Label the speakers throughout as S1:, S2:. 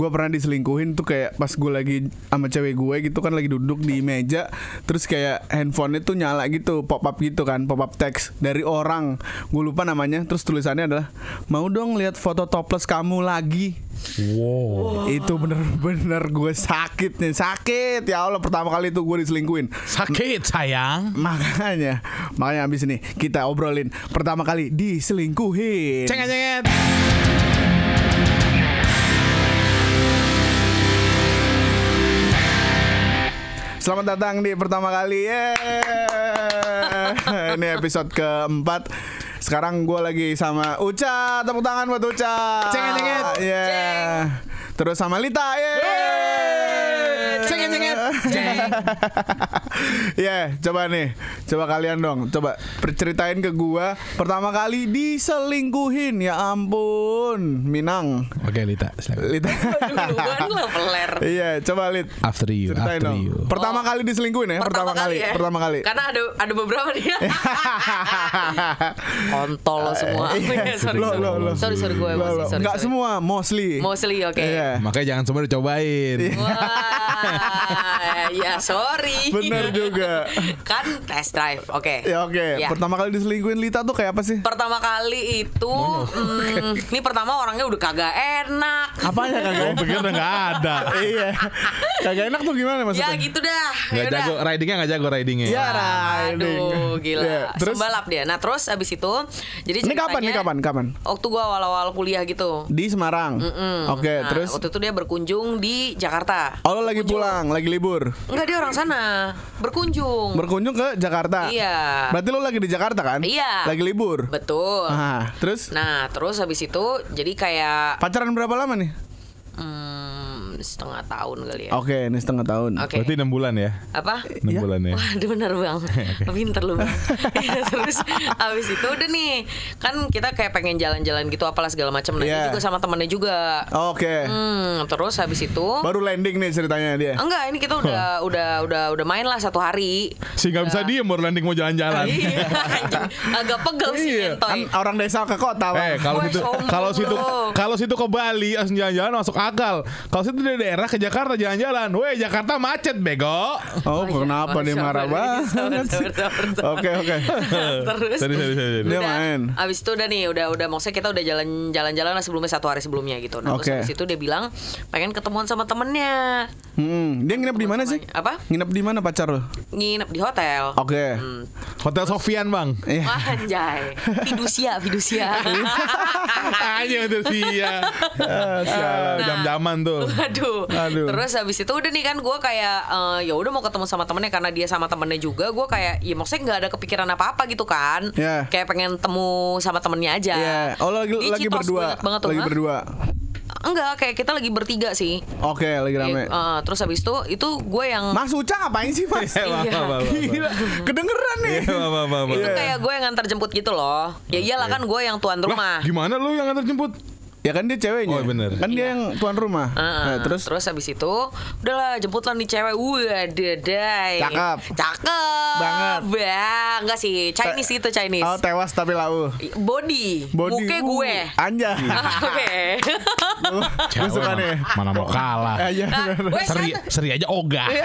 S1: gue pernah diselingkuhin tuh kayak pas gue lagi sama cewek gue gitu kan lagi duduk di meja terus kayak handphonenya tuh nyala gitu pop up gitu kan pop up text dari orang. Gue lupa namanya terus tulisannya adalah mau dong lihat foto topless kamu lagi.
S2: Wow.
S1: itu bener-bener gue sakit nih sakit. Ya Allah pertama kali itu gue diselingkuhin.
S2: Sakit sayang.
S1: makanya makanya abis ini kita obrolin pertama kali diselingkuhin.
S2: Cenget
S1: Selamat datang di pertama kali Yeay. Ini episode keempat Sekarang gue lagi sama Uca Tepuk tangan buat Uca
S2: Cengit-cengit.
S1: Iya Terus sama Lita Yeay.
S2: Cengit-cengit. Ceng.
S1: Ya, coba nih, coba kalian dong, coba perceritain ke gua pertama kali diselingkuhin, ya ampun, Minang,
S2: Oke Lita, silakan.
S1: Lita. Iya, coba Lit,
S2: After you,
S1: ceritain
S2: after
S1: dong.
S2: you.
S1: Pertama kali diselingkuhin ya, pertama, kali,
S3: ya?
S1: pertama kali.
S3: Karena ada ada beberapa nih. Kontol lo semua.
S1: Iya,
S3: sorry,
S1: lo,
S3: sorry.
S1: lo, lo.
S3: sorry, sorry gue
S1: Lo,
S3: emosi.
S1: lo.
S3: Sorry,
S1: Nggak
S3: sorry.
S1: semua, mostly.
S3: Mostly oke.
S1: Iya.
S2: Makanya jangan semua dicobain.
S3: Wah, ya sorry.
S1: Bener juga.
S3: kan test drive, oke.
S1: Ya oke,
S3: Ya.
S1: pertama kali diselingkuhin Lita tuh kayak apa sih?
S3: Pertama kali itu, hmm, ini pertama orangnya udah kagak enak.
S1: Apanya kagak?
S2: pikir udah nggak ada.
S1: iya. Kagak enak tuh gimana
S3: Ya
S1: maksudnya?
S3: gitu dah.
S2: Nggak
S3: Yaudah.
S2: jago, ridingnya nggak jago ridingnya.
S1: Iya, riding.
S3: Aduh, gila.
S1: Iya, terus?
S3: Sembalap dia. Nah, terus abis itu, jadi
S1: Ini kapan nih
S3: ceritanya-
S1: kapan? Kapan?
S3: Waktu gua awal-awal kuliah gitu.
S1: Di Semarang.
S3: Mm.
S1: Oke,
S3: Nah,
S1: terus
S3: waktu itu dia berkunjung di Jakarta.
S1: Oh lo lagi pulang, lagi libur
S3: Enggak dia orang sana, berkunjung.
S1: Berkunjung ke Jakarta
S3: Iya.
S1: Berarti lo lagi di Jakarta kan?
S3: Iya.
S1: Lagi libur
S3: Betul.
S1: Ah, Terus
S3: Nah, terus habis itu jadi kayak
S1: pacaran berapa lama nih?
S3: hmm, setengah tahun kali ya.
S1: Oke, ini setengah tahun
S3: Oke.
S2: Berarti 6 bulan ya?
S3: Apa?
S2: 6
S1: Iya.
S2: bulan ya.
S3: Waduh bener bang Pinter lu bang Terus abis itu udah nih Kan kita kayak pengen jalan-jalan gitu Apalah segala macam Nah dia juga sama temennya juga
S1: Oke
S3: Hmm, terus habis itu
S1: Baru landing nih ceritanya dia
S3: enggak ini kita udah udah udah udah main lah satu hari.
S2: Sih nggak bisa diem baru landing mau jalan-jalan.
S3: Iya, agak pegel sih
S2: Iya.
S1: Kan orang desa ke kota
S2: Eh
S1: Bang.
S2: kalau
S3: Wah,
S2: situ kalau situ kalau situ ke Bali jalan-jalan masuk akal. Kalau situ dari daerah ke Jakarta jalan-jalan, weh Jakarta macet bego.
S1: Oh,
S3: iya.
S1: kenapa
S3: Oh,
S1: dia marah banget. Oke, oke
S3: Terus
S2: Sorry, sorry, sorry.
S1: Dia main.
S3: Abis itu udah nih, udah udah maksudnya kita udah jalan jalan-jalan lah sebelumnya satu hari sebelumnya gitu. Nah,
S1: Oke.
S3: terus abis itu dia bilang pengen ketemuan sama temennya.
S1: Hmm, dia nginep di mana sih?
S3: Apa?
S1: Nginep di mana pacar lo?
S3: Nginep di hotel.
S1: Oke.
S3: Hmm.
S2: Hotel Sofian bang.
S1: Iya.
S3: Wah, anjay. Fidusia, fidusia.
S2: Aja itu dia.
S1: Ah, sialan.
S2: Jam-jaman tuh.
S3: Waduh.
S1: Aduh.
S3: Terus habis itu udah nih kan gue kayak eh, ya udah mau ketemu sama temennya karena dia sama temennya juga gue kayak ya maksudnya nggak ada kepikiran apa apa gitu kan.
S1: Iya.
S3: Kayak pengen temu sama temennya aja.
S1: Iya. Oh, lagi lagi berdua.
S3: banget tuh,
S1: lagi
S3: hah?
S1: berdua.
S3: Enggak, kayak kita lagi bertiga sih.
S1: Oke, lagi rame.
S3: Eh, terus habis itu itu gue yang
S1: Mas Uca ngapain sih, Mas?
S2: Maaf, maaf.
S1: Gila, kedengeran nih.
S2: Iya,
S3: itu kayak gue yang nganter jemput gitu loh. Ya iyalah kan gue yang tuan rumah.
S2: Lah, gimana lu yang antar jemput?
S1: Ya kan dia ceweknya.
S2: Oh, bener.
S1: Kan dia yang tuan rumah.
S3: Heeh.
S1: Nah, terus
S3: terus habis itu udahlah jemput lah nih cewek. Wah, dedai.
S1: Cakep.
S3: Cakep.
S1: Banget.
S3: Bang, enggak sih, Chinese itu Chinese.
S1: Oh, tewas tapi lau.
S3: Body,
S1: Body.
S3: muka
S1: uh,
S3: gue.
S1: Anjay.
S3: Oke.
S1: Gue suka
S2: mana,
S1: nih.
S2: mana mau kalah.
S1: Aja.
S3: Nah, gue
S2: Seri, seri aja ogah.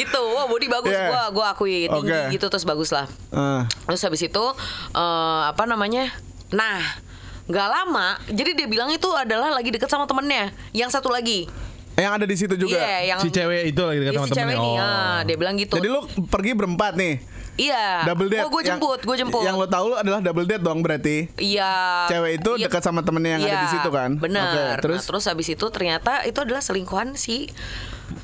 S3: gitu. Wah, body bagus
S1: Yeah.
S3: gua gua akui tinggi
S1: Oke.
S3: gitu terus bagus lah.
S1: Ah.
S3: Terus habis itu eh, apa namanya? Nah, nggak lama. Jadi dia bilang itu adalah lagi deket sama temennya. Yang satu lagi.
S1: yang ada di situ juga.
S3: Iya, yang
S2: Si cewek itu lagi dekat
S3: Iya,
S2: sama
S3: si cewek
S2: temennya.
S3: ini.
S2: Oh.
S3: ah, dia bilang gitu.
S1: Jadi lu pergi berempat nih.
S3: iya.
S1: Double date.
S3: Oh, gue
S1: Yang-
S3: jemput, gue jemput.
S1: Yang lo tahu lu adalah double date dong berarti.
S3: Iya.
S1: Cewek itu
S3: Iya.
S1: dekat sama temennya yang ada di situ kan?
S3: Benar.
S1: Oke, terus?
S3: Nah, terus habis itu ternyata itu adalah selingkuhan si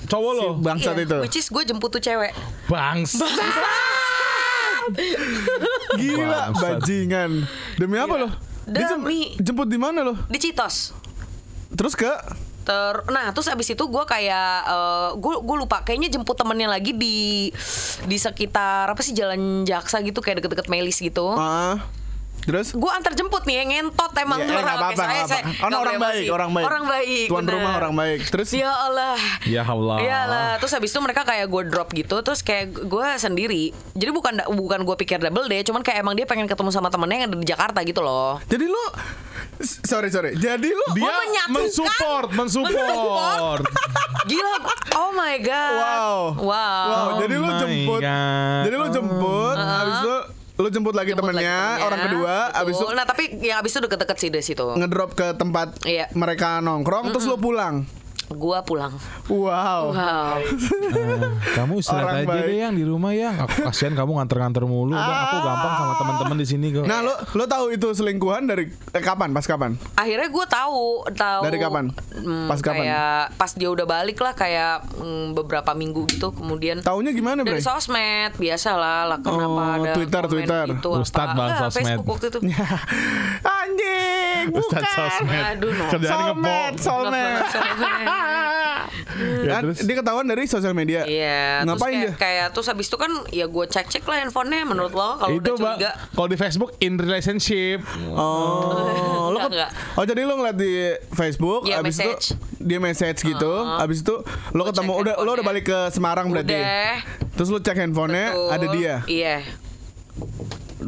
S2: Cowok lo.
S1: Bangsat
S3: iya,
S1: itu.
S3: Which is gue jemput tuh cewek.
S2: Bangs.
S1: Gila,
S2: Bangsat.
S1: bajingan. Demi apa lo? Dia jem-
S3: Demi-
S1: jemput di mana lo?
S3: Di Citos.
S1: Terus ke
S3: Ter nah terus abis itu gue kayak gue gue lupa kayaknya jemput temennya lagi di di sekitar apa sih jalan jaksa gitu kayak deket-deket Melis gitu.
S1: Ah. Terus?
S3: Gue antar jemput nih yang ngentot emang
S1: Ya, eh,
S3: tuh orang
S1: apa-apa,
S3: saya,
S1: nggak
S3: saya.
S1: Oh,
S3: nggak
S1: orang baik,
S3: emosi.
S1: orang baik.
S3: orang baik
S1: Tuan
S3: bener.
S1: rumah orang baik. Terus?
S3: ya Allah
S2: Ya Allah.
S3: Iya lah, terus habis itu mereka kayak gue drop gitu, terus kayak gue sendiri. Jadi bukan bukan gue pikir double date, cuman kayak emang dia pengen ketemu sama temennya yang ada di Jakarta gitu loh.
S1: Jadi lu Sorry sorry. Jadi lu
S2: Dia
S3: menyatukan.
S2: mensupport, mensupport.
S3: Gila. Oh my god.
S1: Wow.
S3: Wow.
S1: Wow, jadi lu
S2: Oh
S1: jemput.
S2: God.
S1: Jadi lu jemput, habis itu lu jemput lagi
S3: Jemput lagi
S1: temennya,
S3: temennya.
S1: orang kedua, habis itu
S3: Betul. Nah tapi yang abis itu deket-deket sih dari situ.
S1: ngedrop ke tempat
S3: Iya.
S1: mereka nongkrong, terus lu pulang.
S3: Gua pulang.
S1: Wow.
S3: Wow.
S2: Kamu
S1: Orang
S2: istirahat aja
S1: baik.
S2: deh yang di rumah ya. Aku kasihan kamu nganter-nganter mulu. Udah, aku gampang sama teman-teman di sini kok.
S1: Nah, lu lu tahu itu selingkuhan dari eh, kapan? Pas kapan?
S3: Akhirnya gue tahu, tahu.
S1: Dari kapan?
S3: Hmm,
S1: Pas kapan?
S3: Kayak pas dia udah balik lah, kayak hmm, beberapa minggu gitu. Kemudian
S1: Taunya gimana, Bre?
S3: dari sosmed, biasa lah. kenapa
S1: Oh,
S3: ada
S1: Twitter, Twitter.
S3: Gitu,
S2: Ustadz
S3: apa.
S2: bang
S3: Enggak,
S2: sosmed.
S3: Facebook waktu itu.
S1: Bukan.
S2: sosmed.
S3: Aduh, no.
S2: Kerjaan
S1: Soulmate.
S2: Ya,
S1: Kan
S2: terus?
S1: dia ketahuan dari sosial media.
S3: Iya, terus
S1: Ngapain
S3: kayak,
S1: dia?
S3: kayak terus habis itu kan ya gue cek-cek lah handphonenya menurut lo kalau
S2: itu
S3: udah curiga.
S2: kalau di Facebook in relationship.
S1: Oh, lo
S3: Enggak,
S1: oh jadi lo ngeliat di Facebook,
S3: Iya,
S1: abis
S3: message.
S1: itu dia message gitu, abis itu lo
S3: Gua
S1: ketemu
S3: cek
S1: udah lo udah balik ke Semarang berarti.
S3: Udah.
S1: Terus lo cek handphonenya
S3: Betul.
S1: ada dia.
S3: Iya.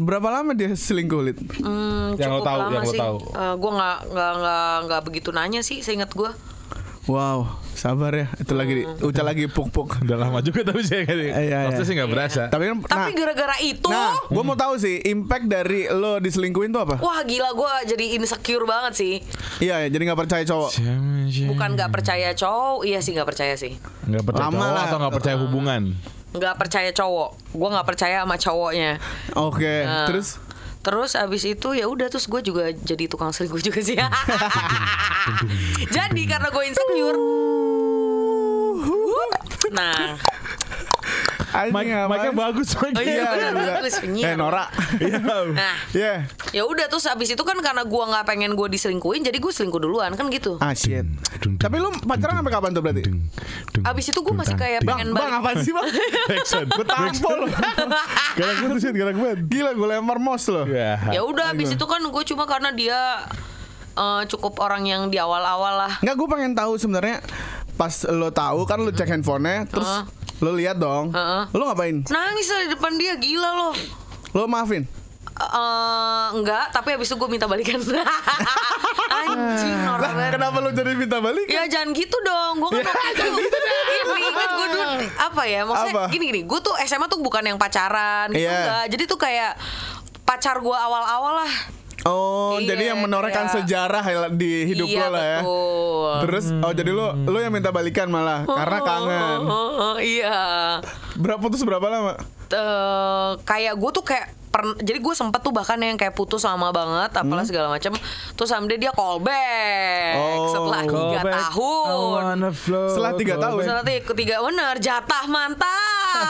S1: Berapa lama dia selingkuh Lid?
S3: Hmm,
S2: Yang lo tahu,
S3: lama
S2: yang lo tahu.
S3: gue nggak nggak nggak nggak begitu nanya sih, seingat gue.
S1: Wow, sabar ya. Itu lagi
S3: Hmm.
S1: Uca lagi puk-puk.
S2: Udah lama juga tapi saya nggak
S1: Iya, iya.
S2: Maksudnya sih nggak berasa.
S1: Tapi kan
S3: Tapi gara-gara itu,
S1: Nah, gue mau tahu sih impact dari lo diselingkuhin tuh apa?
S3: wah gila gue jadi insecure banget sih.
S1: Iya, ya, jadi nggak percaya cowok.
S3: Bukan nggak percaya cowok, iya sih nggak percaya sih.
S2: Nggak percaya
S1: Lama
S2: cowok
S1: lah.
S2: atau nggak percaya hubungan?
S3: Nggak percaya cowok, gue nggak percaya sama cowoknya.
S1: Oke,
S3: Nah,
S1: terus
S3: Terus abis itu ya udah terus gue juga jadi tukang selingkuh juga sih. jadi karena gue insecure. Nah,
S2: Mike,
S1: sih?
S2: bagus Mike.
S3: Oh, iya.
S1: Iya, iya. Eh, Nora.
S3: nah
S1: Iya.
S3: ya udah terus abis itu kan karena gue nggak pengen gue diselingkuhin, jadi gue selingkuh duluan kan gitu.
S1: Ah shit. Tapi lu pacaran sampai kapan tuh berarti?
S3: Abis itu gue masih kayak
S1: Bang,
S3: pengen
S1: bang
S3: balik.
S1: apaan sih bang? Gue tampol
S2: banget sih, galak banget.
S1: Gila gue lempar mos lo.
S2: Ya.
S3: Ya udah abis itu kan gue cuma karena dia eh, cukup orang yang di awal-awal lah.
S1: Nggak gue pengen tahu sebenarnya pas lo tahu kan lo cek handphonenya terus
S3: Heeh.
S1: Lo lihat dong.
S3: Heeh.
S1: Lo ngapain?
S3: Nangis lah di depan dia gila loh.
S1: Lo maafin?
S3: Eh, enggak, tapi abis itu gue minta balikan. Anjing, banget.
S1: kenapa lo jadi minta balik?
S3: Ya jangan gitu dong, gue kan waktu itu ini kan gue dulu apa ya maksudnya
S1: Apa?
S3: gini gini, gue tuh SMA tuh bukan yang pacaran gitu
S1: Iya.
S3: enggak, jadi tuh kayak pacar gue awal-awal lah.
S1: Oh,
S3: Iya,
S1: jadi yang menorehkan
S3: kayak-
S1: sejarah di hidup
S3: iya,
S1: lo lah ya.
S3: betul.
S1: Terus oh jadi lo lo yang minta balikan malah karena kangen.
S3: Oh, iya.
S1: Berapa putus berapa lama?
S3: Eh, kayak gue tuh kayak pern- jadi gue sempet tuh bahkan yang kayak putus sama banget apalah segala macam terus sama dia dia call back
S1: Oh.
S3: setelah tiga tahun
S1: Setelah tiga tahun?
S3: setelah tiga, bener jatah mantan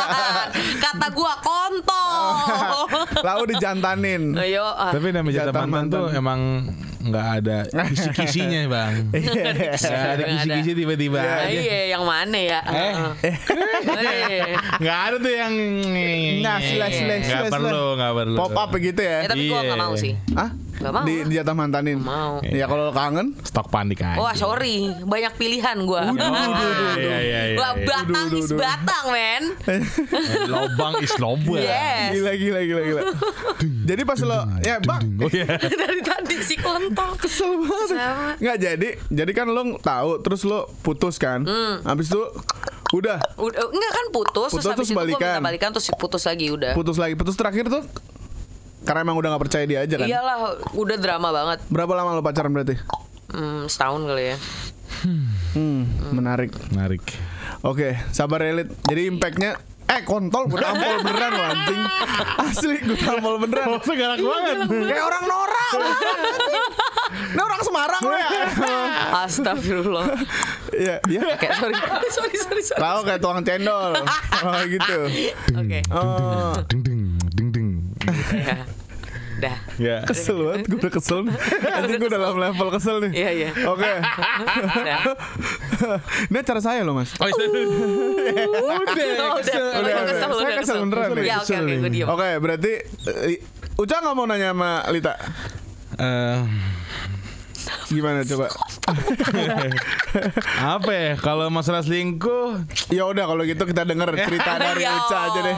S3: kata gue kontol
S1: Lalu dijantanin.
S3: ayo ah.
S2: Tapi namanya jatah
S1: Jatah
S2: mantan tuh
S1: mantan.
S2: emang nggak ada kisi-kisinya bang. Nggak ada kisi-kisi tiba-tiba
S3: Ah,
S2: aja.
S3: iya yang mana ya
S2: Eh.
S3: Eh.
S2: Nggak ada tuh yang
S1: Nah, sila, sila,
S2: nggak perlu, nggak perlu.
S1: Pop up begitu
S3: Ya,
S1: ya?
S3: tapi gue
S2: Iya.
S3: gak mau sih
S1: Hah?
S3: Mau
S1: Di, di jatah mantanin.
S3: Mau.
S1: Ya kalau lo kangen,
S2: Stok panik aja.
S3: Wah sorry, banyak pilihan gue.
S2: Iya, iya, iya,
S3: Wah
S2: iya.
S3: batang is batang men.
S2: Lobang is lobang.
S3: Yes.
S1: gila gila gila gila. Jadi pas lo ya bang
S2: Oh iya.
S3: Dari tadi si kontol.
S1: kesel banget.
S3: Sama.
S1: Nggak jadi, jadi kan lo tahu terus lo putus kan.
S3: Hmm.
S1: Habis itu udah
S3: Udah, enggak kan putus,
S1: Putus
S3: terus habis
S1: terus
S3: itu gue
S1: balikan.
S3: minta balikan terus putus lagi udah.
S1: putus lagi. Putus terakhir tuh karena emang udah nggak percaya dia aja kan.
S3: Iyalah, udah drama banget.
S1: Berapa lama lo pacaran berarti?
S3: Hmm, setahun kali ya.
S1: Hmm, menarik.
S2: Menarik.
S1: Oke, sabar elit. Jadi impactnya Eh kontol gue tampol beneran lo anjing Asli gue tampol beneran
S2: Maksudnya galak banget.
S1: Kayak orang Nora Ini orang Semarang lo ya
S3: Astagfirullah.
S1: Iya Iya
S3: Kayak sorry. sorry, sorry, sorry.
S1: Tahu kayak tukang cendol Oh gitu
S3: Oke.
S1: Oh
S2: Ding ding ding ding.
S3: Ya. Dah.
S2: Ya.
S1: Kesel banget Gue udah kesel nih Anjing gue dalam level kesel nih
S3: Iya, iya.
S1: Oke. Ini acara saya loh mas
S2: Oh, iya.
S3: Udah,
S1: kesel,
S3: udah,
S1: udah,
S3: kesel,
S1: Saya kesel beneran nih.
S3: Ya, oke, oke,
S2: nih.
S3: gue diam.
S1: Oke berarti eh, Uca nggak mau nanya sama Lita
S2: Eh,
S1: Gimana coba
S2: apa ya? Kalau masalah selingkuh,
S1: Ya udah kalau gitu kita denger cerita dari
S3: Ya,
S1: Uca aja deh.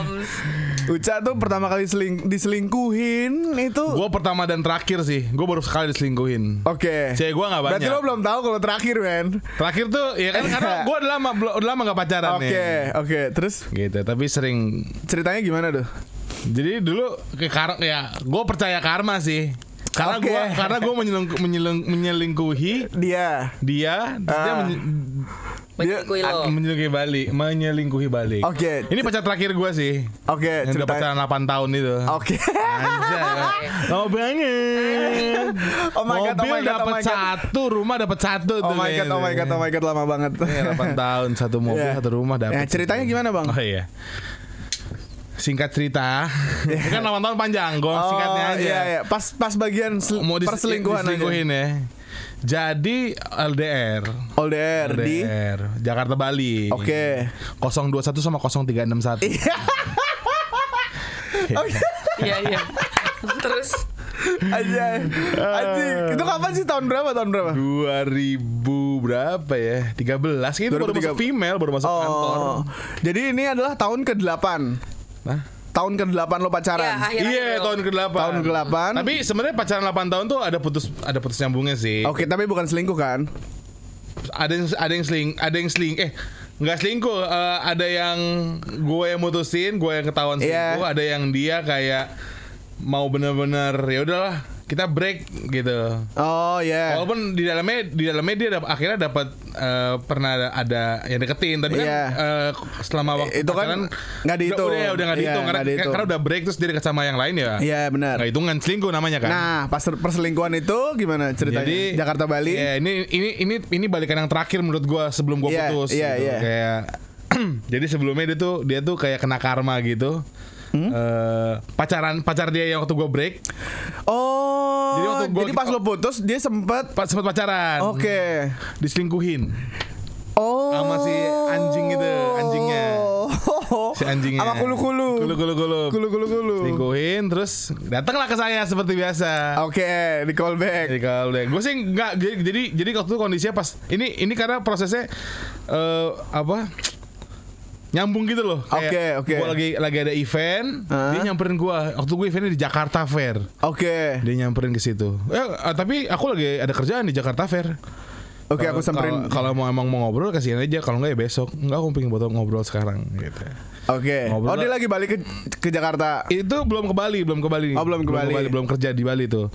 S1: Uca tuh pertama kali seling diselingkuhin itu.
S2: Gue pertama dan terakhir sih. Gue baru sekali diselingkuhin.
S1: Oke.
S2: Cewek gue nggak
S1: Berarti
S2: banyak.
S1: lo belum tahu kalau terakhir, men.
S2: Terakhir tuh ya kan karena gue udah lama udah lama gak pacaran
S1: Oke,
S2: nih.
S1: oke. Terus
S2: Gitu, tapi sering.
S1: ceritanya gimana tuh?
S2: Jadi dulu ke kar ya, gue percaya karma sih. Karena
S1: Oke.
S2: gue karena gue menyelingkuhi, menyelingkuhi
S1: Dia.
S2: dia, dia
S1: Ah.
S2: menye-
S3: Menyelingkuhi lo.
S2: menyelingkuhi balik, menyelingkuhi balik.
S1: Oke.
S2: Ini pacar terakhir gue sih.
S1: Oke,
S2: Yang udah pacaran. 8 tahun itu.
S1: Oke.
S2: Anjay. Lama banget.
S1: Oh my God, oh
S2: Mobil
S1: my God, oh
S2: dapat
S1: God.
S2: satu, rumah dapat satu
S1: Oh my god, oh my god, oh my god, lama banget.
S2: Iya, 8 tahun satu mobil
S1: Iya.
S2: satu rumah dapat.
S1: Ya, ceritanya gimana, Bang?
S2: Oh iya. Singkat cerita, ini kan 8 tahun panjang, gue
S1: Oh,
S2: singkatnya aja.
S1: Iya, iya. Pas pas bagian sel-
S2: Mau
S1: perselingkuhan
S2: diselingkuhin ya. Jadi LDR.
S1: aja. LDR di
S2: LDR Jakarta Bali.
S1: Oke.
S2: 021 sama 0361.
S1: Iya. Oke.
S3: Iya iya. Terus
S1: Aja. Anjing. Itu kapan sih tahun berapa? Tahun berapa?
S2: 2000 berapa ya? 13 itu baru
S1: 2013.
S2: masuk female, baru masuk kantor.
S1: Oh. Jadi ini adalah tahun ke-8.
S2: Nah,
S1: Tahun ke-8 lo
S3: ya
S1: pacaran.
S3: akhir
S2: Iya tahun ke-8
S1: Tahun ke-8.
S2: Tapi sebenarnya pacaran 8 tahun tuh ada putus ada putus nyambungnya sih
S1: Oke, tapi bukan selingkuh kan?
S2: Ada yang ada yang seling Ada yang seling Eh nggak selingkuh eh, Ada yang Gue yang mutusin Gue yang ketahuan
S1: Iya.
S2: selingkuh Ada yang dia kayak Mau bener-bener ya udahlah kita break gitu
S1: Oh, ya.
S2: Walaupun di dalamnya di dalamnya dia dap- akhirnya dapat eh, pernah ada, ada yang deketin tapi kan
S1: Iya.
S2: eh, selama waktu
S1: Itu kan nggak dihitung.
S2: Udah, udah, udah nggak
S1: Iya,
S2: dihitung karena,
S1: nggak dihitung.
S2: karena udah break terus dia dekat sama yang lain ya.
S1: Iya, benar.
S2: Nggak hitungan selingkuh namanya kan.
S1: Nah, pas perselingkuhan itu gimana ceritanya?
S2: Jadi
S1: Jakarta Bali.
S2: Ya, ini ini ini ini balikan yang terakhir menurut gua sebelum gua
S1: Iya,
S2: putus.
S1: iya,
S2: gitu.
S1: iya.
S2: Kayak jadi sebelumnya dia tuh dia tuh kayak kena karma gitu.
S1: Hmm?
S2: Eh, pacaran pacar dia yang waktu gua break
S1: Oh.
S2: Jadi
S1: Jadi,
S2: waktu gua-
S1: pas lo putus dia sempet
S2: pas sempat pacaran.
S1: Oke.
S2: Diselingkuhin
S1: Oh.
S2: sama si anjing itu, anjingnya. Si anjingnya.
S1: Sama kulu-kulu.
S2: Kulu-kulu-kulu.
S1: Kulu-kulu-kulu.
S2: Selingkuhin terus datanglah ke saya seperti biasa.
S1: Oke, di callback.
S2: Jadi kalau gue sih nggak jadi jadi jadi waktu itu kondisinya pas ini ini karena prosesnya eh apa nyambung gitu loh.
S1: Oke, oke.
S2: Gue lagi lagi ada event,
S1: Hah?
S2: dia nyamperin gue. Waktu gue eventnya di Jakarta Fair,
S1: Oke.
S2: dia nyamperin ke situ. Eh, eh, tapi aku lagi ada kerjaan di Jakarta Fair.
S1: Oke, aku
S2: Kalau-
S1: samperin.
S2: Kalau mau emang mau ngobrol kasihan aja. Kalau nggak ya besok. Enggak aku pengen buat ngobrol sekarang gitu.
S1: Oke.
S2: Ngobrol
S1: Oh, dia lagi balik ke ke Jakarta.
S2: Itu belum ke Bali, belum ke Bali.
S1: Oh, belum ke Bali.
S2: belum kerja di Bali tuh.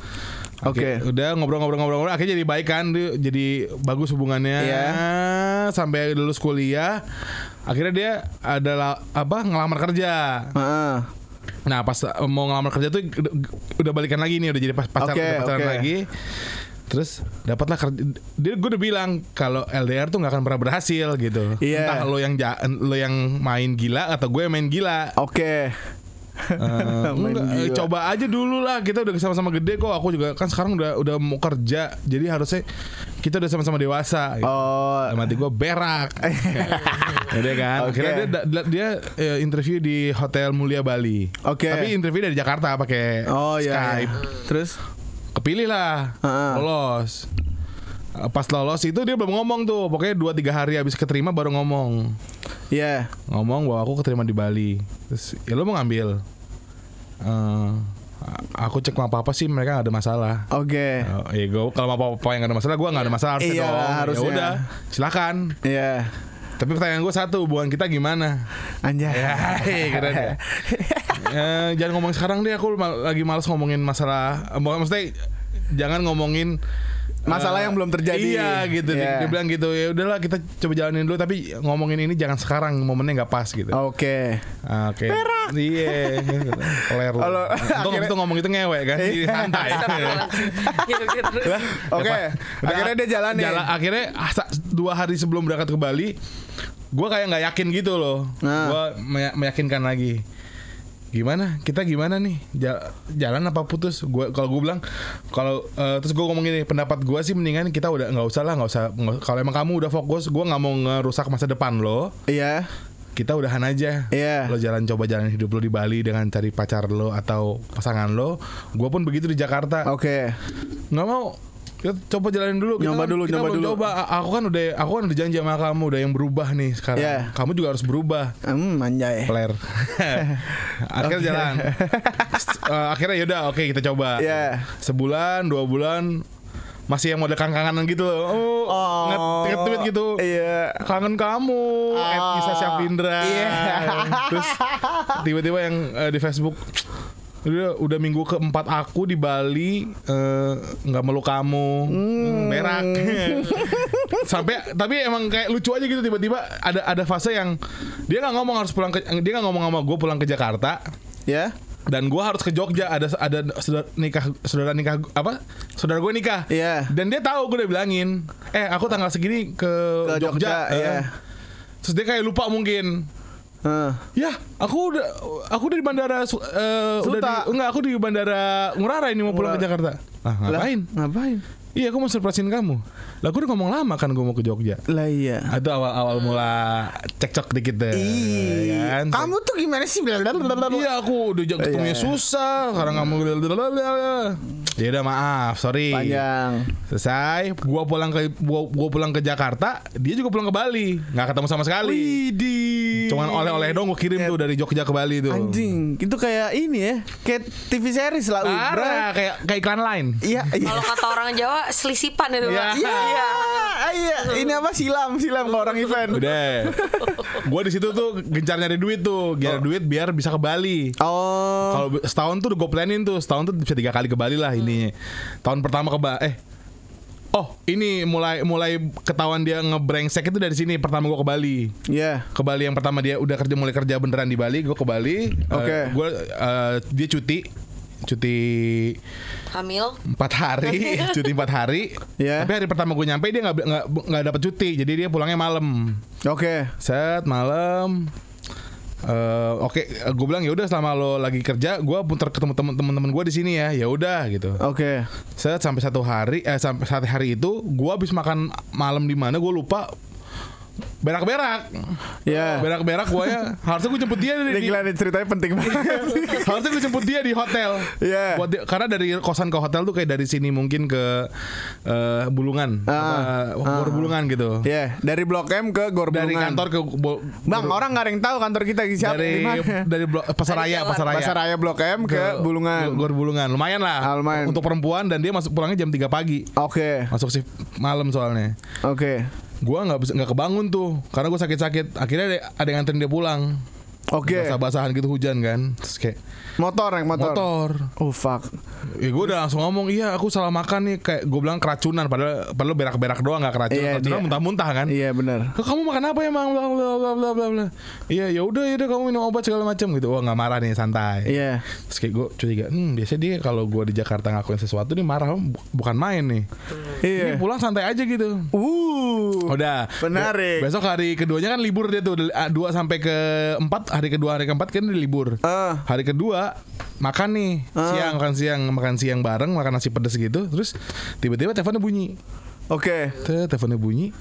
S1: Oke.
S2: Udah ngobrol-ngobrol-ngobrol akhirnya jadi baik kan, dia jadi bagus hubungannya.
S1: Iya.
S2: Sampai lulus kuliah. Akhirnya dia adalah apa ngelamar kerja.
S1: Heeh.
S2: Nah, pas mau ngelamar kerja tuh udah, balikan lagi nih, udah jadi pas pacar
S1: Oke,
S2: udah pacaran
S1: oke.
S2: lagi. Terus dapatlah kerja. Dia gue udah bilang kalau LDR tuh nggak akan pernah berhasil gitu.
S1: Iya.
S2: Entah lo yang ja- lo yang main gila atau gue yang main gila.
S1: Oke.
S2: Eh,
S1: Main
S2: enggak, coba aja dulu lah kita udah sama-sama gede kok aku juga kan sekarang udah udah mau kerja jadi harusnya kita udah sama-sama dewasa gitu.
S1: Oh.
S2: Hati gue berak Udah kan
S1: Oke.
S2: Akhirnya dia, dia, dia, eh, interview di Hotel Mulia Bali
S1: Oke.
S2: Tapi interview dari Jakarta pakai
S1: Oh iya.
S2: Skype
S1: iya. Terus
S2: Kepilih lah
S1: Heeh.
S2: Lolos Eh, Pas lolos itu dia belum ngomong tuh Pokoknya 2-3 hari habis keterima baru ngomong
S1: ya.
S2: ngomong bahwa aku keterima di Bali. Terus ya lo mau ngambil? Eh, aku cek sama papa sih mereka gak ada masalah.
S1: Oke.
S2: Oh, ya gue kalau sama papa yang gak ada masalah, gue gak ada masalah harusnya
S1: Iya,
S2: dong.
S1: harusnya.
S2: Ya udah, silakan.
S1: Iya.
S2: Tapi pertanyaan gue satu, hubungan kita gimana?
S1: Anjay.
S2: Ya, keren ya. Eh, jangan ngomong sekarang deh, aku mal- lagi males ngomongin masalah. eh, Maksudnya jangan ngomongin
S1: Masalah
S2: eh,
S1: yang belum terjadi.
S2: Iya gitu. Dia,
S1: Iya.
S2: dia bilang gitu. Ya udahlah kita coba jalanin dulu tapi ngomongin ini jangan sekarang momennya nggak pas gitu.
S1: Oke.
S2: Ah, Oke. Iya. Keler lu.
S1: Kalau akhirnya-
S2: itu ngomong itu ngewek kan.
S1: Iya.
S2: santai.
S3: Astagfirullahaladzim. Gitu, gitu.
S1: Oke.
S2: Udah-
S1: Akhirnya dia jalanin.
S2: Jala- akhirnya ah, sa- dua hari sebelum berangkat ke Bali, gue kayak nggak yakin gitu loh.
S1: Nah.
S2: Gue meyakinkan lagi. Gimana? Kita gimana nih? Ja- jalan apa putus? Gua kalau gue bilang kalau eh, terus gue ngomong gini, pendapat gue sih mendingan kita udah nggak usah lah, nggak usah. Kalau emang kamu udah fokus, gue nggak mau ngerusak masa depan lo.
S1: Iya.
S2: Kita udahan aja.
S1: Iya.
S2: Lo jalan coba jalan hidup lo di Bali dengan cari pacar lo atau pasangan lo. Gue pun begitu di Jakarta
S1: Oke.
S2: nggak mau kita coba jalanin dulu. Kita
S1: Nyoba
S2: kan-
S1: dulu,
S2: kita
S1: nyoba dulu.
S2: Coba. Aku kan udah, aku kan udah janji sama kamu, udah yang berubah nih sekarang.
S1: Iya.
S2: Kamu juga harus berubah.
S1: Hmm, anjay.
S2: Player. akhirnya jalan. Eh, akhirnya yaudah, oke kita coba.
S1: Iya.
S2: Sebulan, dua bulan, masih yang model kangen-kangenan gitu loh. Oh,
S1: Oh.
S2: nge- nge-tweet gitu.
S1: Iya.
S2: Kangen kamu, at Nisa Syafindra.
S1: Iya.
S2: Terus tiba-tiba yang eh, di Facebook udah udah minggu keempat aku di Bali eh, nggak meluk kamu hmm. berak sampai tapi emang kayak lucu aja gitu tiba-tiba ada ada fase yang dia nggak ngomong harus pulang ke dia nggak ngomong sama gue pulang ke Jakarta
S1: Ya.
S2: dan gue harus ke Jogja ada ada saudara nikah saudara nikah apa saudara gue nikah
S1: Iya.
S2: dan dia tahu gue udah bilangin eh aku tanggal segini ke,
S1: Ke Jogja,
S2: Eh,
S1: iya.
S2: terus dia kayak lupa mungkin
S1: Heeh.
S2: ya aku udah aku udah di bandara Su- eh, udah
S1: Suta.
S2: di, enggak aku di bandara Ngurah Rai ini mau pulang ke Jakarta ah
S1: Lah,
S2: ngapain
S1: Ngapain?
S2: iya aku mau surprisein kamu lah aku udah ngomong lama kan gue mau ke Jogja
S1: Lah iya.
S2: itu awal awal mula cekcok dikit deh
S1: Ih,
S2: ya kan?
S1: kamu tuh gimana sih?
S2: Iya aku udah ketemunya
S1: Iya.
S2: susah Sekarang kamu Ya udah maaf sorry
S1: Panjang.
S2: Selesai Gua pulang ke gua, gua pulang ke Jakarta Dia juga pulang ke Bali nggak ketemu sama sekali
S1: Widih.
S2: Cuman oleh-oleh dong gue kirim tuh dari Jogja ke Bali tuh
S1: Anjing, itu kayak ini ya, kayak TV series lah. Ubra.
S2: Parah kayak kayak iklan lain
S1: Iya, iya.
S3: Kalau kata orang Jawa selisipan itu
S2: Iya.
S1: Iya, iya. Ini apa silam, silam ke orang event.
S2: Udah Gue di situ tuh gencar nyari duit tuh Nyari duit biar bisa ke Bali
S1: Oh.
S2: Kalau setahun tuh udah gue planning tuh Setahun tuh bisa tiga kali ke Bali lah ini. Tahun pertama ke Eh Oh ini mulai mulai ketahuan dia ngebrengsek itu dari sini. Pertama gue ke Bali.
S1: Iya.
S2: Ke Bali yang pertama dia udah kerja mulai kerja beneran di Bali. Gue ke Bali.
S1: Oke.
S2: gue Dia cuti. Cuti
S3: Hamil.
S2: empat hari. Cuti empat hari.
S1: Iya.
S2: Tapi hari pertama gue nyampe dia nggak nggak nggak dapat cuti. Jadi dia pulangnya malam.
S1: Oke.
S2: set malam Eh, oke gue bilang ya udah selama lo lagi kerja gue putar ketemu temen-temen gue di sini ya ya udah gitu
S1: Oke.
S2: set sampai satu hari eh sampai satu hari itu gue habis makan malam di mana gue lupa berak-berak
S1: Iya.
S2: berak-berak gue ya harusnya gue jemput dia dari di,
S1: gila nih ceritanya penting banget.
S2: harusnya gue jemput dia di hotel
S1: Iya.
S2: Buat dia- karena dari kosan ke hotel tuh kayak dari sini mungkin ke eh, Bulungan
S1: Ah.
S2: apa, Bor Bulungan gitu
S1: Iya, dari Blok M ke Gor
S2: dari
S1: Bulungan.
S2: kantor ke Bo-
S1: Bang,
S2: Bor-
S1: orang nggak ada yang tahu kantor kita siapa
S2: dari
S1: di mana.
S2: dari blok, pasar
S3: Dari
S2: raya
S3: Jawa.
S2: pasar raya
S1: Pasar Raya Blok M ke, Bulungan.
S2: Gor Bulungan lumayan lah
S1: Ah, lumayan.
S2: untuk perempuan dan dia masuk pulangnya jam 3 pagi
S1: Oke.
S2: masuk shift malam soalnya
S1: Oke.
S2: Gua nggak nggak kebangun tuh karena gue sakit-sakit. Akhirnya ada, ada yang nganterin dia pulang
S1: Oke.
S2: basah-basahan gitu hujan kan terus kayak
S1: Motor yang motor.
S2: motor
S1: Oh fuck.
S2: Ya gue udah langsung ngomong Iya aku salah makan nih Kayak gue bilang keracunan Padahal, padahal berak-berak doang gak keracunan
S1: Iya,
S2: Keracunan muntah-muntah kan
S1: Iya benar.
S2: Kamu makan apa emang bla bla bla bla bla bla iya ya udah ya udah kamu minum obat segala macam gitu wah nggak marah nih santai
S1: Iya.
S2: terus kayak gue curiga hmm biasanya dia kalau gue di Jakarta ngakuin sesuatu nih marah bu- bukan main nih
S1: Iya.
S2: ini pulang santai aja gitu
S1: Uh.
S2: udah
S1: Menarik.
S2: Be- besok hari keduanya kan libur dia tuh ah, dua sampai ke empat hari kedua hari keempat kan libur
S1: Ah.
S2: hari kedua makan nih
S1: Ah.
S2: siang makan siang makan siang bareng makan nasi pedas gitu terus tiba-tiba teleponnya bunyi
S1: Oke.
S2: Tuh, teleponnya bunyi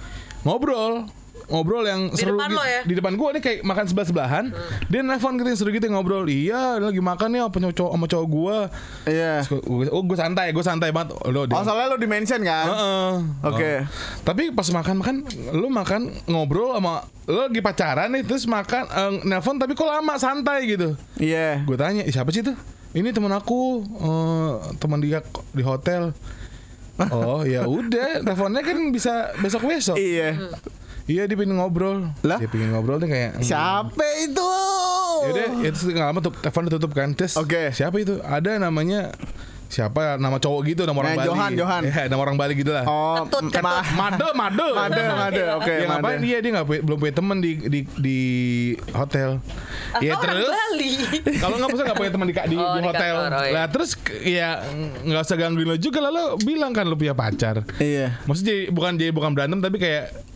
S2: ngobrol ngobrol yang
S3: Di
S2: seru
S3: depan
S2: gitu.
S3: lo ya?
S2: di depan gua nih kayak makan sebelah sebelahan dia nelfon gitu yang seru gitu ngobrol iya lagi makan nih apa cowok sama cowok gua
S1: Iya.
S2: Gua- oh gue santai gue santai banget oh, lo dia-
S1: Oh soalnya lo dimention kan?
S2: Heeh.
S1: Oke.
S2: Oh. Tapi pas makan makan lu makan ngobrol sama lu lagi pacaran nih terus makan eh, nelpon tapi kok lama santai gitu.
S1: Iya.
S2: Gue tanya, "Ih, siapa sih itu?" Ini teman aku, eh, teman dia di hotel. oh ya udah, teleponnya kan bisa besok besok.
S1: Iya.
S2: Iya dia pengen ngobrol.
S1: Lah?
S2: Dia pengen ngobrol tuh kayak.
S1: Siapa itu?
S2: Yaudah, ya terus nggak lama tuh telepon ditutup kan. Terus
S1: Oke.
S2: siapa itu? Ada namanya siapa? Nama cowok gitu, nama orang
S1: Nah,
S2: Bali.
S1: Johan, Johan.
S2: Ya, nama orang Bali gitu lah.
S1: Oh,
S3: Ketut, ketut.
S1: ma-
S2: Made, made,
S1: Made, made. Oke,
S2: ya ngapain
S1: made.
S2: dia dia nggak punya- belum punya teman di di di hotel. Ya
S3: Orang
S2: terus
S3: Bali.
S2: kalau nggak bisa nggak punya teman di, di,
S3: Oh,
S2: di
S3: di
S2: hotel.
S3: kantor, oh iya.
S2: Lah terus ya nggak usah gangguin lo juga lah lo bilang kan lo punya pacar.
S1: Iya.
S2: Maksudnya jadi, bukan jadi bukan berantem tapi kayak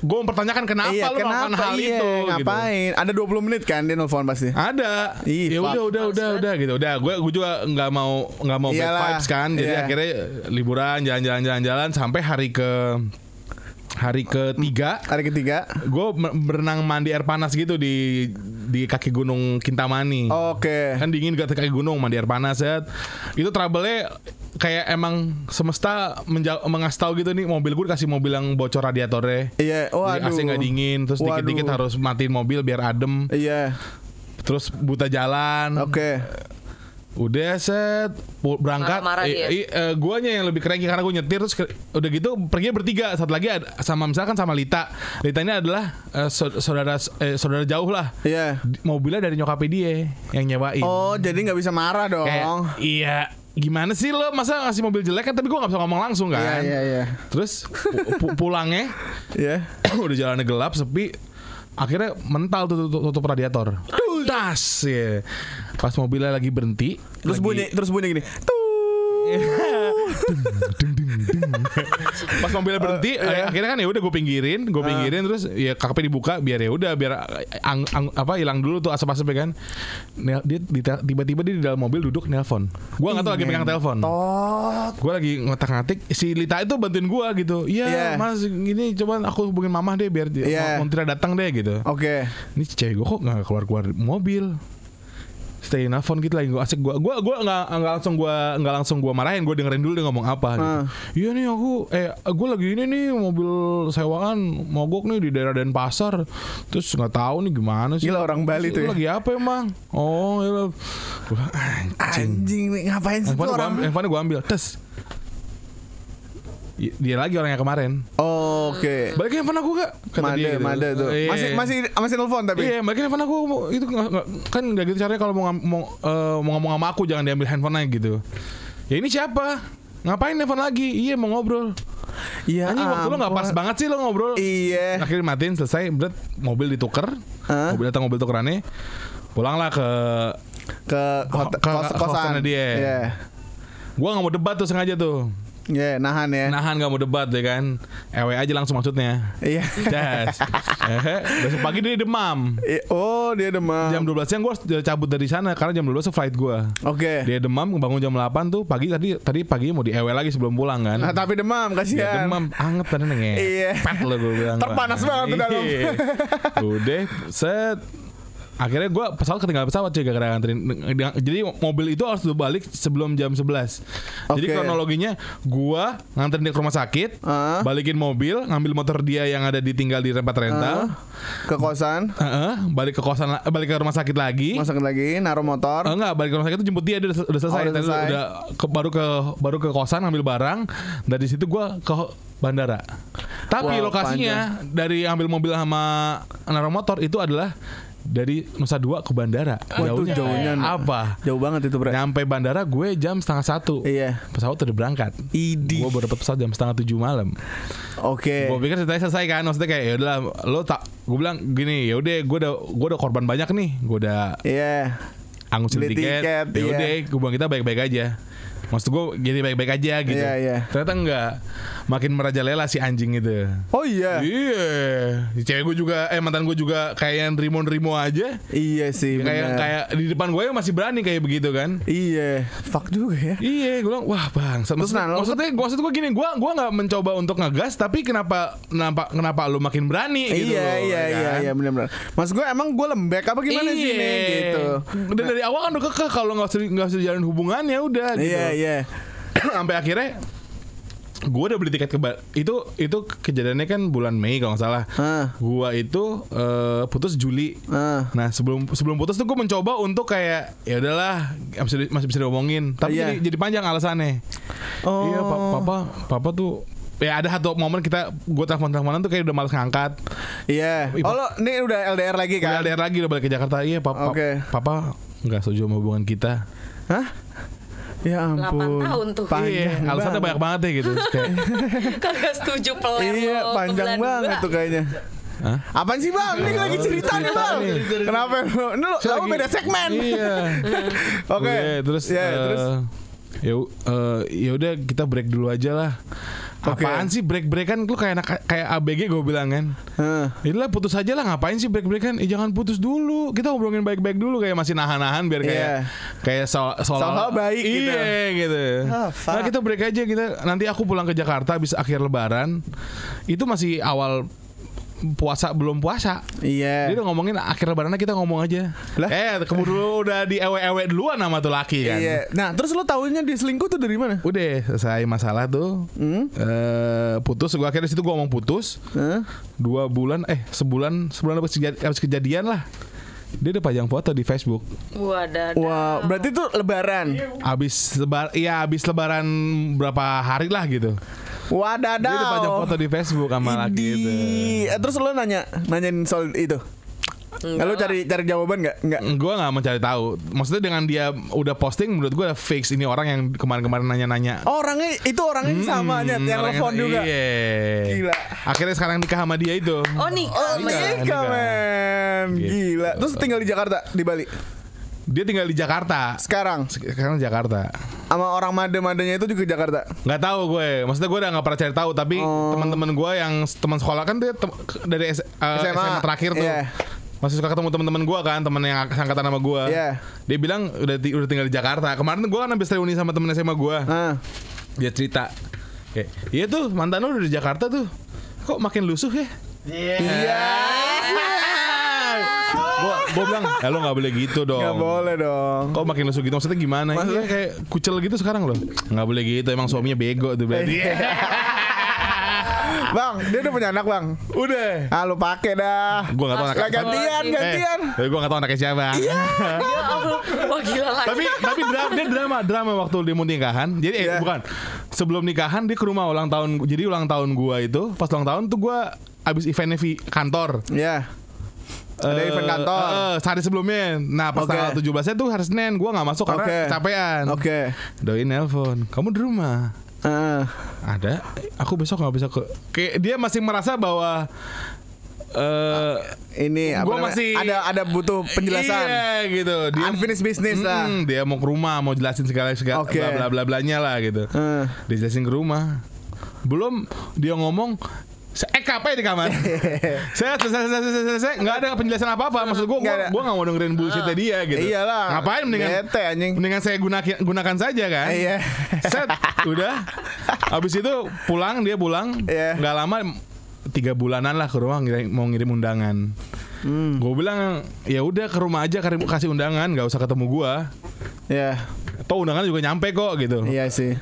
S2: gue mempertanyakan kenapa
S1: iya,
S2: lo melakukan
S1: kenapa
S2: hal
S1: iya,
S2: itu gitu.
S1: ngapain? Ada 20 menit kan dia nelfon pasti.
S2: Ada.
S1: Ih,
S2: ya udah udah udah udah gitu. Udah gue gue juga nggak mau nggak mau bad
S1: Iyalah,
S2: vibes kan. Jadi
S1: iya.
S2: akhirnya liburan jalan-jalan jalan-jalan sampai hari ke hari ketiga
S1: Hari ketiga.
S2: gue berenang mandi air panas gitu di di kaki gunung Kintamani.
S1: Oke.
S2: Kan dingin gak kaki gunung mandi air panas ya. Itu trouble-nya kayak emang semesta menja- mengasih tahu gitu nih mobil gue dikasih mobil yang bocor radiatornya.
S1: Iya,
S2: Jadi
S1: waduh.
S2: AC nggak dingin, terus dikit-dikit harus matiin mobil biar adem.
S1: Iya.
S2: Terus buta jalan.
S1: Oke.
S2: Udah set berangkat.
S3: Marah-marah
S2: Eh,
S3: dia.
S2: eh, eh, guanya yang lebih keren karena gue nyetir terus ke- udah gitu pergi bertiga. Satu lagi ada, sama misalkan sama Lita. Lita ini adalah eh, sau- saudara eh, saudara jauh lah.
S1: Iya.
S2: Di- Mobilnya dari nyokapnya dia yang nyewain.
S1: Oh, jadi nggak bisa marah dong.
S2: Kayak, iya gimana sih lo masa ngasih mobil jelek kan tapi gue nggak bisa ngomong langsung kan.
S1: Iya, iya, iya.
S2: Terus pu- pu- pulangnya
S1: Iya.
S2: udah jalannya gelap sepi akhirnya mental tuh tutup, tutup radiator das ya pas mobilnya lagi berhenti
S1: Terus
S2: lagi-
S1: bunyi, terus bunyi gini. Tuh.
S2: pas mobilnya berhenti
S1: iya.
S2: akhirnya kan ya udah gue pinggirin gue pinggirin terus ya kakaknya dibuka biar ya udah biar ang, ang- apa hilang dulu tuh asap-asapnya kan. Dia di- tiba-tiba dia di dalam mobil duduk nelpon. Gue nggak tahu lagi pegang telepon. Gue lagi ngotak-ngatik si Lita itu bantuin gue gitu. Iya
S1: Iya.
S2: mas gini coba aku hubungin mamah deh biar dia mau Montira datang deh gitu.
S1: Oke.
S2: ini cewek gue kok nggak keluar keluar mobil stay nelfon gitu lagi gue asik gue gue gue nggak nggak langsung gue nggak langsung gue marahin gue dengerin dulu dia ngomong apa gitu. Iya nih aku eh gue lagi ini nih mobil sewaan mogok nih di daerah Denpasar. Terus nggak tahu nih gimana sih.
S1: Gila orang Bali tuh
S2: Lu
S1: ya.
S2: lagi apa emang? Oh gue anjing
S1: Anjing nih ngapain sih tuh orang?
S2: handphone gue ambil. Tes dia lagi orang yang kemarin
S1: Oke.
S2: balikin handphone aku gak kata
S1: Made,
S2: dia gitu.
S1: tuh.
S2: Iya.
S1: Masih masih masih nelfon tapi.
S2: Iya, balikin handphone aku itu kan nggak gitu caranya kalau mau mau, eh, mau ngomong sama aku jangan diambil handphonenya gitu. Ya ini siapa? Ngapain handphone lagi? Iya mau ngobrol.
S1: Iya.
S2: Anjing waktu lo nggak pas banget sih lo ngobrol.
S1: Iya.
S2: Akhirnya matiin selesai, berat mobil ditukar,
S1: Hah?
S2: mobil datang mobil tukerannya, pulanglah ke
S1: Ke hotel,
S2: Ke-
S1: kos kosan
S2: dia.
S1: Iya.
S2: gua nggak mau debat tuh sengaja tuh.
S1: Iya, nahan ya.
S2: Nahan nggak mau debat ya kan. Ewe aja langsung maksudnya.
S1: Iya.
S2: Das. Eh, Besok pagi dia demam.
S1: Oh, dia demam.
S2: Jam 12 siang gue cabut dari sana karena jam 12 tuh flight gue.
S1: Oke.
S2: Dia demam bangun jam 8 tuh pagi tadi tadi pagi mau di ewe lagi sebelum pulang kan.
S1: Nah, tapi demam
S2: Dia
S1: kasihan.
S2: demam anget tadi nenge.
S1: Iya.
S2: Pet lo gue bilang.
S1: Terpanas banget tuh dalam.
S2: Iya. Udah set Akhirnya gue pesawat ketinggalan pesawat cuy gara-gara nganterin Jadi mobil itu harus balik sebelum jam 11 Jadi
S1: Oke.
S2: kronologinya Gue nganterin dia ke rumah sakit
S1: Ah.
S2: Balikin mobil Ngambil motor dia yang ada ditinggal di tempat rental
S1: Ke kosan,
S2: Heeh, balik ke kosan balik ke rumah sakit lagi
S1: masuk lagi, naruh motor.
S2: Eh, enggak, balik ke rumah sakit itu jemput dia, dia udah, udah selesai.
S1: Oh, udah selesai.
S2: udah ke, baru ke baru ke kosan ngambil barang. Dari situ gua ke bandara. Tapi
S1: Wow,
S2: lokasinya dari ambil mobil sama naruh motor itu adalah dari Nusa Dua ke bandara.
S1: Wah, itu jauhnya.
S2: apa?
S1: Jauh banget itu, Bre.
S2: Nyampe bandara gue jam setengah satu.
S1: Iya.
S2: Pesawat udah berangkat.
S1: Idi.
S2: Gue baru dapat pesawat jam setengah tujuh malam.
S1: Oke.
S2: Gue pikir ceritanya selesai kan, maksudnya kayak ya udahlah, lo tak, gue bilang gini, ya udah, gue udah, gue udah korban banyak nih, gue udah
S1: Iya. Beli
S2: tiket,
S1: tiket,
S2: ya
S1: iya.
S2: udah gue bilang kita baik-baik aja maksud gue jadi baik-baik aja gitu
S1: Iya, iya.
S2: ternyata enggak makin merajalela si anjing itu
S1: Oh iya.
S2: iya si cewek gue juga eh mantan gue juga kayak yang nerimo-nerimo aja
S1: Iya sih,
S2: kayak kayak di depan gue masih berani kayak begitu kan
S1: Iya. Fuck juga ya.
S2: Iya, gue bilang wah bang. Maksud,
S1: Terus, nah, lo-
S2: maksudnya, maksud gue gini, gue gua nggak mencoba untuk ngegas, tapi kenapa kenapa kenapa lu makin berani gitu?
S1: iya,
S2: loh,
S1: iya,
S2: ya
S1: iya,
S2: kan?
S1: iya, benar-benar. Mas gue emang gue lembek apa gimana sih
S2: Iya.
S1: nih gitu.
S2: Dan dari awal kan udah kekeh kalau nggak nggak usah jalan hubungan ya udah gitu.
S1: Iya, iya.
S2: Sampai akhirnya gue udah beli tiket ke itu itu kejadiannya kan bulan Mei kalau nggak salah.
S1: Hah.
S2: Gua itu eh, putus Juli.
S1: Ah.
S2: Nah sebelum sebelum putus tuh gue mencoba untuk kayak ya udahlah masih masih bisa diomongin. Tapi
S1: Iya.
S2: jadi, jadi panjang alasannya.
S1: Oh.
S2: Iya pa- papa papa tuh ya ada satu momen kita gue telepon teleponan tuh kayak udah males ngangkat.
S1: Iya. Oh lo ini udah LDR lagi
S2: Udah
S1: kan?
S2: LDR lagi udah balik ke Jakarta. Iya papa
S1: Oke.
S2: papa nggak setuju sama hubungan kita.
S1: Hah? Ya ampun.
S3: 8 tahun tuh.
S1: Panjang
S2: iya, alasannya banyak banget ya gitu. Kayak,
S3: Kagak setuju peler
S1: Iya, panjang banget tuh kayaknya.
S2: Hah?
S1: Apaan sih bang? Ini lagi cerita nih bang.
S2: nih.
S1: Kenapa? lu? Ini lo
S2: lagi-
S1: beda segmen.
S2: Iya.
S1: Oke.
S2: Udah, terus
S1: Ya,
S2: eh,
S1: terus.
S2: ya u- eh, ya udah kita break dulu aja lah.
S1: Oke.
S2: Apaan sih break-breakan lu kayak anak kayak ABG gue bilang kan.
S1: Heeh.
S2: Itulah putus aja lah ngapain sih break-breakan? Eh jangan putus dulu. Kita ngobrolin baik-baik dulu kayak masih nahan-nahan biar kayak
S1: Iya.
S2: kayak so
S1: Seolah baik gitu.
S2: Iya gitu.
S1: Ah,
S2: Nah, kita break aja kita nanti aku pulang ke Jakarta habis akhir lebaran. Itu masih awal puasa belum puasa. Dia
S1: Iya.
S2: udah ngomongin akhir lebarannya kita ngomong aja.
S1: Lah?
S2: Eh, keburu udah di ewe-ewe duluan sama tuh laki kan.
S1: Iya. Nah, terus lo tahunya dia selingkuh tuh dari mana?
S2: Udah selesai masalah tuh.
S1: Hmm?
S2: Eh, putus gua akhirnya situ gua ngomong putus.
S1: Hah?
S2: Dua bulan eh sebulan sebulan habis kejadian, habis kejadian lah. Dia udah pajang foto di Facebook.
S3: Wadah.
S1: Wah, berarti tuh lebaran.
S2: Habis lebar iya habis lebaran berapa hari lah gitu.
S1: Wadadaw.
S2: Dia udah pajang foto di Facebook sama laki itu.
S1: Eh, terus lo nanya, nanyain soal itu. Nggak, lo cari cari jawaban nggak? Nggak.
S2: Gue gak mencari tahu. Maksudnya dengan dia udah posting, menurut gue fix ini orang yang kemarin-kemarin nanya-nanya.
S1: Oh, orangnya itu orangnya sama nyet, yang telepon juga.
S2: Iya.
S1: Gila.
S2: Akhirnya sekarang nikah sama dia itu.
S3: Oh nih.
S1: Oh,
S2: Nikah,
S1: nikah,
S2: nikah.
S1: men.
S2: Gitu.
S1: Gila. Terus tinggal di Jakarta, di Bali.
S2: Dia tinggal di Jakarta.
S1: Sekarang
S2: Sekarang Jakarta.
S1: sama orang made-madenya itu juga Jakarta.
S2: Nggak tahu gue. Maksudnya gue udah nggak pernah cari tahu. Tapi
S1: Oh.
S2: teman-teman gue yang teman sekolah kan dia tem- dari S- eh,
S1: SMA.
S2: SMA terakhir tuh.
S1: Iya.
S2: Masih suka ketemu teman-teman gue kan, teman yang angkatan sama gue.
S1: Iya.
S2: Dia bilang udah ti- udah tinggal di Jakarta. Kemarin gue kan habis reuni sama temen SMA gue.
S1: Ah.
S2: Dia cerita. Kayak, iya tuh mantan lu udah di Jakarta tuh. Kok makin lusuh ya?
S1: Iya.
S2: Gua, gua bilang, ya lo gak boleh gitu dong.
S1: Nggak boleh dong.
S2: Kok makin lusuh gitu? Maksudnya gimana?
S1: Maksudnya?
S2: Iya kayak kucel gitu sekarang loh. Nggak boleh gitu. Emang suaminya bego tuh berarti.
S1: Iya. Bang, dia udah punya anak, Bang.
S2: Udah.
S1: Ah, lu pakai dah.
S2: Gue gak tau anaknya.
S1: Gantian,
S3: Eh,
S1: gantian.
S2: Eh, gue gak tau anaknya siapa.
S3: Ya Allah. Wah gila lagi.
S2: tapi tapi drama dia drama drama waktu dia mau nikahan. Jadi eh,
S1: Iya.
S2: bukan sebelum nikahan dia ke rumah ulang tahun. Jadi ulang tahun gua itu pas ulang tahun tuh gua abis eventnya di kantor.
S1: Ya. Ada
S2: Eh,
S1: event kantor.
S2: eh, sehari sebelumnya. Nah pas
S1: Oke.
S2: tanggal 17 nya tuh hari Senin gua nggak masuk karena
S1: Oke.
S2: kecapean.
S1: Oke.
S2: Doi nelpon, kamu di rumah?
S1: Ah.
S2: Ada. Aku besok nggak bisa ke. Kayak dia masih merasa bahwa eh
S1: ini apa
S2: Gua
S1: namanya?
S2: masih-
S1: ada ada butuh penjelasan.
S2: Iya gitu.
S1: Unfinished business lah.
S2: Mm, Dia mau ke rumah, mau jelasin segala segala
S1: Oke.
S2: bla bla bla blanya lah gitu.
S1: Eh.
S2: Dijelasin ke rumah. Belum dia ngomong EKP di kamar. saya selesai selesai selesai selesai nggak ada penjelasan apa apa. Maksud gue gue gue nggak mau dengerin bullshitnya dia gitu.
S1: Iyalah.
S2: Ngapain mendingan
S1: Bete, anjing.
S2: mendingan saya gunakan gunakan saja kan.
S1: Iya.
S2: Set udah. Habis itu pulang dia pulang.
S1: Iya.
S2: Nggak lama tiga bulanan lah ke rumah mau ngirim undangan.
S1: Hmm.
S2: Gue bilang ya udah ke rumah aja kirim- kasih undangan, nggak usah ketemu gua.
S1: Ya.
S2: Toh undangan juga nyampe kok gitu.
S1: Iya sih.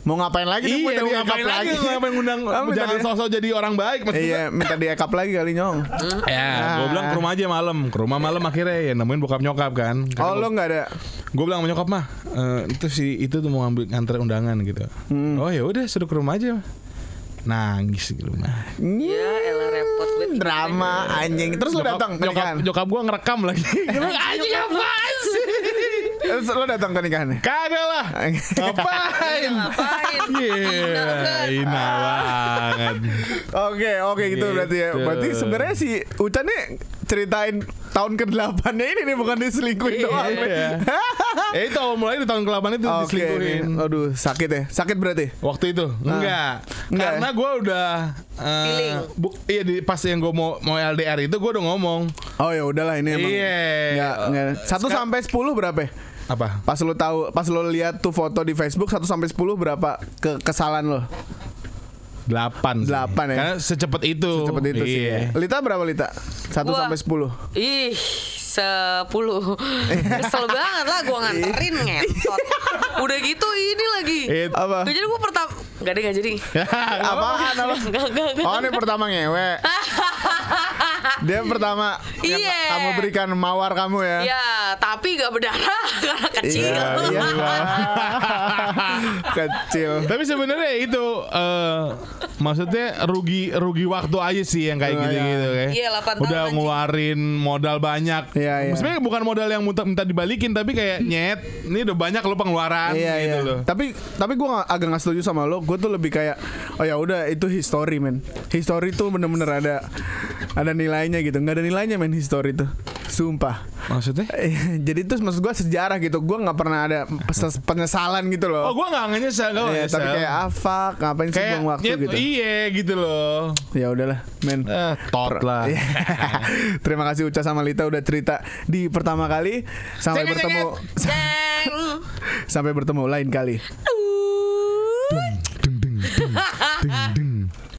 S1: Mau ngapain lagi?
S2: Iya,
S1: tuh? Minta
S2: mau
S1: di-ekap
S2: ngapain lagi? Mau ngapain ngundang? Jangan sosok jadi orang baik. Maksud
S1: Iya, minta di ekap lagi kali nyong.
S2: Ya,
S1: Ah.
S2: gue bilang ke rumah aja malam. Ke rumah malam akhirnya ya nemuin bokap nyokap kan.
S1: Oh, lo nggak ada.
S2: Gue bilang sama nyokap mah, eh, itu si itu tuh mau ngambil nganter undangan gitu.
S1: Hmm.
S2: Oh ya udah suruh ke rumah aja. Nangis di rumah.
S3: Ya elah repot.
S1: Drama anjing. Terus lo datang
S2: nyokap, nyokap gue ngerekam lagi. Anjing apaan sih?
S1: Terus lo datang ke nikahan.
S2: Kagak lah. Ngapain?
S3: Ngapain?
S2: Iya, banget.
S1: Oke, oke gitu,
S2: Gitu.
S1: berarti ya. Berarti sebenarnya si Ucan nih ceritain tahun ke-8 nya ini nih bukan diselingkuhin doang. nih.
S2: Iya. Eh itu awal mulai di tahun ke-8 itu
S1: Oke,
S2: diselingkuhin.
S1: nih. Aduh, sakit ya. Sakit berarti.
S2: Waktu itu enggak.
S1: Enggak
S2: Karena
S1: ya?
S2: gue udah eh,
S3: Feeling.
S2: bu- iya di pas yang gue mau mau LDR itu gue udah ngomong
S1: Oh ya udahlah ini emang.
S2: Iya.
S1: Nggak, nggak. Satu
S2: Sekar-
S1: sampai 10 berapa?
S2: Apa?
S1: Pas lo tahu, pas lo lihat tuh foto di Facebook 1 sampai 10 berapa ke kesalahan lo?
S2: 8
S1: Delapan ya?
S2: Karena secepat itu.
S1: Cepet itu sih.
S2: Iya.
S1: ya. Lita berapa Lita? 1
S3: Gua-
S1: sampai 10.
S3: Ih, sepuluh. Kesel banget lah gue nganterin ngentot. Udah gitu ini lagi.
S2: It-
S1: Apa?
S3: Gak jadi gue pertama Gak deh gak jadi
S1: Apaan apa?
S3: Gak gak gak
S1: Oh ini pertama ngewe Dia pertama
S3: Iya.
S1: Kamu berikan mawar kamu ya
S3: Ya tapi gak berdarah Karena kecil
S1: Iya, iya. Kecil
S2: Tapi sebenarnya itu eh maksudnya rugi rugi waktu aja sih yang kayak
S1: Iya,
S2: gitu-gitu kayak.
S3: Iya, 8 tahun
S2: Udah
S3: anjing.
S2: ngeluarin modal banyak.
S1: Iya, iya.
S2: Sebenarnya bukan modal yang minta, minta dibalikin tapi kayak nyet, ini udah banyak lo pengeluaran
S1: Iya
S2: gitu
S1: iya.
S2: loh.
S1: Tapi tapi gue agak nggak setuju sama lo. Gue tuh lebih kayak oh ya udah itu history men. History tuh bener-bener ada ada nilainya gitu. Nggak ada nilainya men history tuh. Sumpah.
S2: Maksudnya?
S1: Jadi terus maksud gue sejarah gitu Gue nggak pernah ada penyesalan gitu
S2: Oh
S1: loh
S2: gue gak nyesel Gue
S1: Iya, Tapi kayak ah fuck Ngapain sih buang waktu gitu
S2: Iya gitu loh
S1: Ya udahlah men
S2: Eh, tot lah
S1: Iya. Terima kasih Uca sama Lita udah cerita di pertama kali Sampai bertemu. Sampai bertemu lain kali
S3: Uh.
S2: Deng.